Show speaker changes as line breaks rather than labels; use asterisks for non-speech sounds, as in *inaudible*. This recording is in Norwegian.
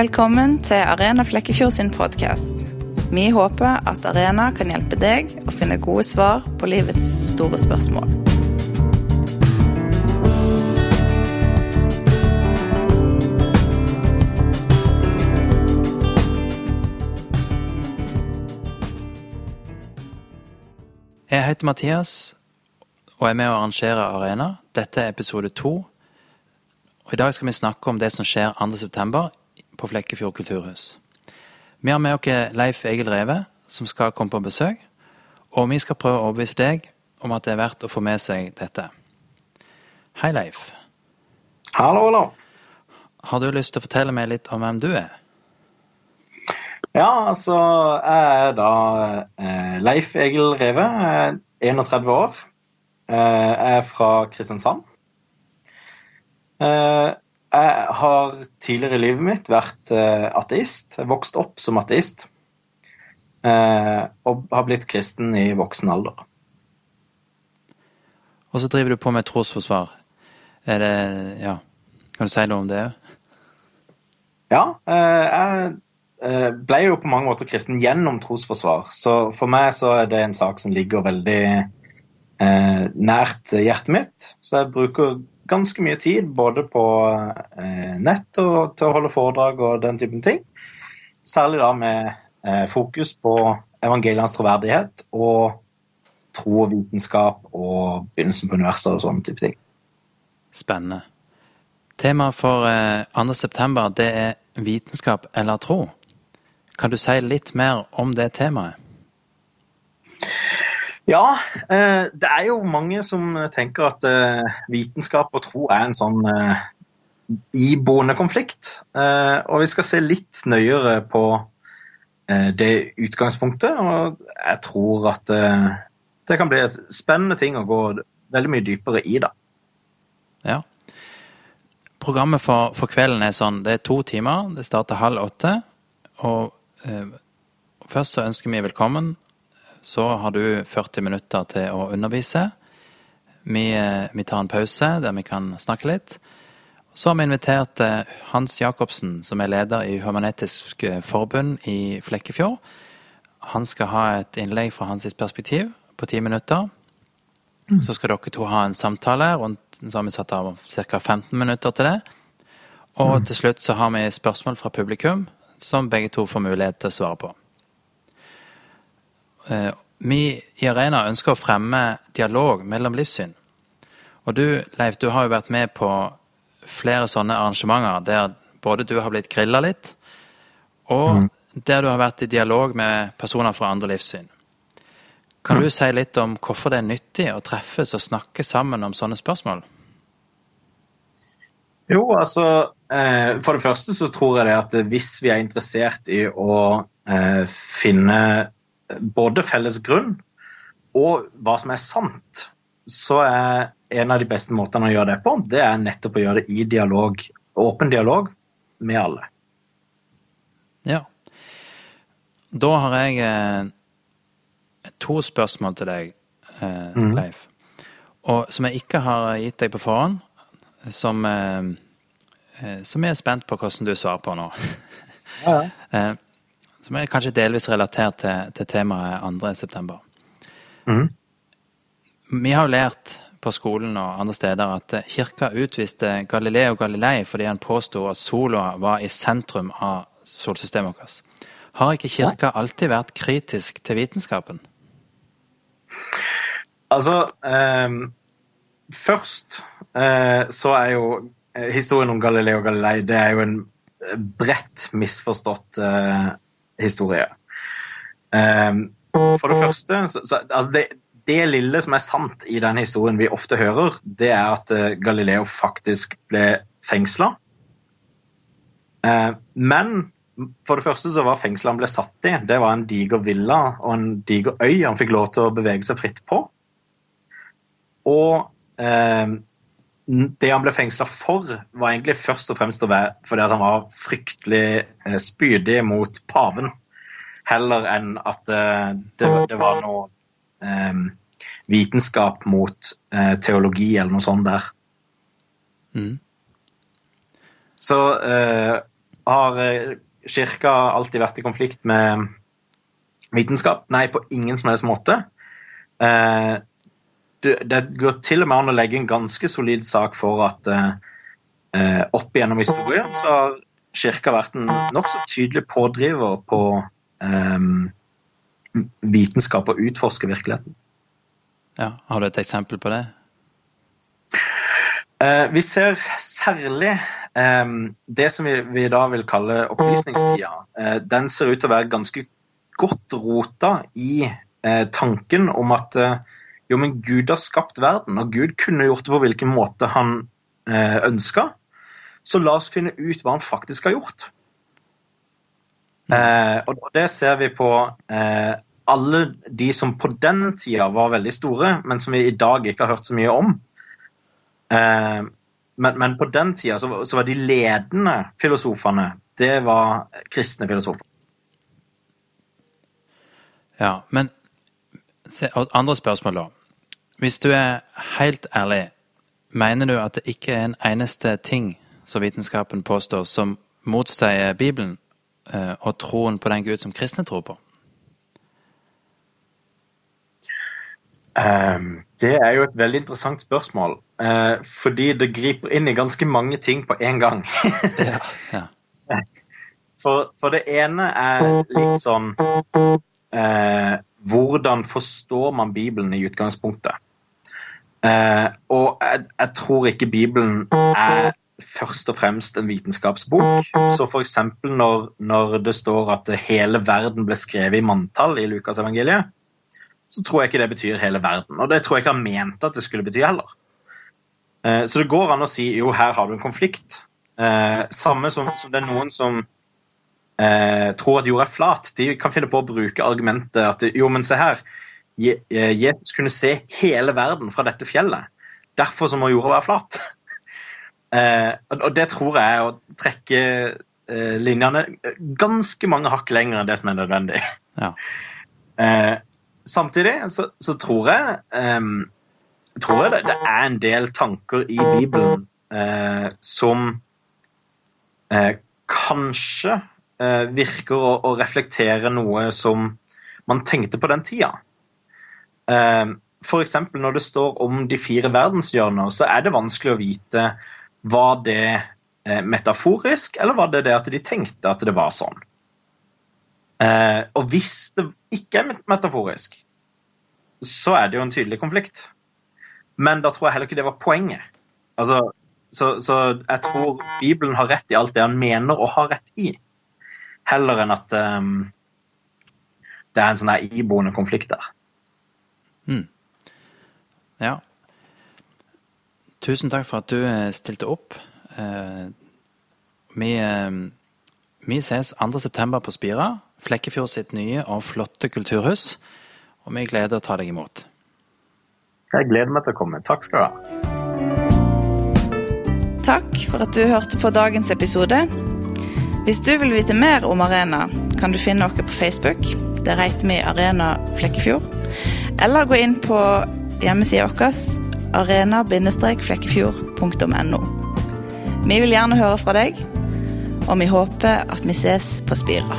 Velkommen til Arena Flekkefjord sin podkast. Vi håper at Arena kan hjelpe deg å finne gode svar på livets store spørsmål.
Jeg heter Mathias og er med å arrangere Arena. Dette er episode to. Og I dag skal vi snakke om det som skjer 2.9. på Flekkefjord kulturhus. Vi har med oss Leif Egil Reve, som skal komme på besøk. Og vi skal prøve å overbevise deg om at det er verdt å få med seg dette. Hei, Leif.
Hallo, hallo.
Har du lyst til å fortelle meg litt om hvem du er?
Ja, altså Jeg er da eh, Leif Egil Reve, eh, 31 år. Eh, jeg er fra Kristiansand. Eh, har tidligere i livet mitt vært eh, ateist. Jeg vokst opp som ateist. Eh, og har blitt kristen i voksen alder.
Og så driver du på med trosforsvar. Er det Ja, kan du si noe om det?
Ja, jeg ble jo på mange måter kristen gjennom trosforsvar. Så for meg så er det en sak som ligger veldig eh, nært hjertet mitt. Så jeg bruker ganske mye tid både på eh, nett og til å holde foredrag og den typen ting. Særlig da med eh, fokus på evangelienes troverdighet og tro og vitenskap og begynnelsen på universet og sånne type ting.
Spennende. Temaet for eh, 2.9. det er vitenskap eller tro. Kan du si litt mer om det temaet?
Ja, det er jo mange som tenker at vitenskap og tro er en sånn iboende konflikt. Og vi skal se litt nøyere på det utgangspunktet. Og jeg tror at det kan bli et spennende ting å gå veldig mye dypere i, da.
Ja. Programmet for, for kvelden er sånn, det er to timer. Det starter halv åtte. Og eh, først så ønsker vi velkommen så har du 40 minutter til å undervise. Vi, vi, tar en pause der vi kan snakke litt. Så har vi invitert Hans Jacobsen, som er leder i Human-Etisk Forbund i Flekkefjord. Han skal ha et innlegg fra hans perspektiv på ti minutter. Så skal dere to ha en samtale. rundt, Så har vi satt av ca. 15 minutter til det. Og til slutt så har vi spørsmål fra publikum, som begge to får mulighet til å svare på. Vi i Arena ønsker å fremme dialog mellom livssyn. Og du, Leif, du har jo vært med på flere sånne arrangementer der både du har blitt grilla litt, og mm. der du har vært i dialog med personer fra andre livssyn. Kan mm. du si litt om hvorfor det er nyttig å treffes og snakke sammen om sånne spørsmål?
Jo, altså For det første så tror jeg det at hvis vi er interessert i å finne både felles grunn og hva som er sant, så er en av de beste måtene å gjøre det på, det er nettopp å gjøre det i dialog, åpen dialog med alle.
Ja. Da har jeg eh, to spørsmål til deg, eh, mm. Leif. Og som jeg ikke har gitt deg på forhånd, som, eh, som jeg er spent på hvordan du svarer på nå. Ja, ja. *laughs* som er kanskje delvis relatert til, til temaet 2.9. Mm. Vi har jo lært på skolen og andre steder at kirka utviste Galileo Galilei fordi han påsto at sola var i sentrum av solsystemet vårt. Har ikke kirka alltid vært kritisk til vitenskapen?
Altså eh, Først eh, så er jo historien om Galileo Galilei det er jo en bredt misforstått eh, historie. Um, for det første så, så, altså det, det, lille som er sant i den historien vi ofte hører, det er at uh, Galileo faktisk ble fengsla. Uh, men for det første så var fengselet han ble satt i, det var en diger villa og en diger øy han fikk lov til å bevege seg fritt på. Og uh, det han ble fengsla for, var egentlig først og fremst fordi han var fryktelig spydig mot paven heller enn at uh, det, det, var noe um, vitenskap mot uh, teologi eller noe sånt der. Mm. Så uh, har eh, kirka alltid vært i konflikt med vitenskap? Nei, på ingen som helst måte. Eh, det går til og med an å legge en ganske solid sak for at eh, opp igjennom historien så har kirka vært en nokså tydelig pådriver på vitenskap og utforske virkeligheten.
Ja, Har du et eksempel på det?
Eh, vi ser særlig um, det som vi, vi, da vil kalle opplysningstida. Uh, den ser ut til å være ganske godt rota i tanken om at jo, men Gud har skapt verden, og Gud kunne gjort det på hvilken måte han eh, ønska. Så la oss finne ut hva han faktisk har gjort. og det ser vi på alle de som på den tida var veldig store, men som vi i dag ikke har hørt så mye om. Eh, men, men, på den tida så, så, var de ledende filosofene det var kristne filosofer.
Ja, men andre spørsmål, da. Hvis du er helt ærlig, mener du at det ikke er en eneste ting som vitenskapen påstår, som motsier Bibelen eh, og troen på den Gud som kristne tror på?
Um, det er jo et veldig interessant spørsmål, Uh, fordi det griper inn i ganske mange ting på én gang. *laughs* ja, ja. For, for, det ene er litt sånn uh, Hvordan forstår man Bibelen i utgangspunktet? Eh, og jeg, jeg, tror ikke Bibelen er først og fremst en vitenskapsbok. Så f.eks. Når, når det står at hele verden ble skrevet i manntall i Lukasevangeliet, så tror jeg ikke det betyr hele verden. Og det tror jeg ikke han mente at det skulle bety heller. Eh, så det går an å si jo, her har du en konflikt. Eh, samme som, som det er noen som tror at jorda er flat. De kan finne på å bruke argumentet at jo, men se her. Jesus kunne se hele verden fra dette fjellet. Derfor så må jorda være flat. *laughs* og det tror jeg er å trekke linjene ganske mange hakk lenger enn det som er nødvendig. Ja *laughs* samtidig så, så, tror jeg, tror jeg det, det, er en del tanker i Bibelen som kanskje virker å, å, reflektere noe som man tenkte på den tida. Uh, F.eks. når det står om de fire verdenshjørner, så er det vanskelig å vite var det metaforisk, eller var det det at de tenkte at det var sånn. Eh, og hvis det ikke er metaforisk, så er det jo en tydelig konflikt. Men da tror jeg heller ikke det var poenget. Altså, så, så, jeg tror Bibelen har rett i alt det han mener å ha rett i, heller enn at um, det er en sånn iboende konflikt der.
Mm. Ja. Tusen takk for at du eh, stilte opp. Eh, vi, vi ses 2.9. på Spira. Flekkefjord sitt nye og flotte kulturhus. Og vi gleder å ta deg imot.
Jeg gleder meg til å komme. Takk skal du ha.
Takk for at du hørte på dagens episode. Hvis du vil vite mer om Arena, kan du finne oss på Facebook. Der heter vi Arena Flekkefjord. Eller gå inn på hjemmesida vår arena-flekkefjord.no. Vi vil gjerne høre fra deg, og vi håper at vi ses på Spira.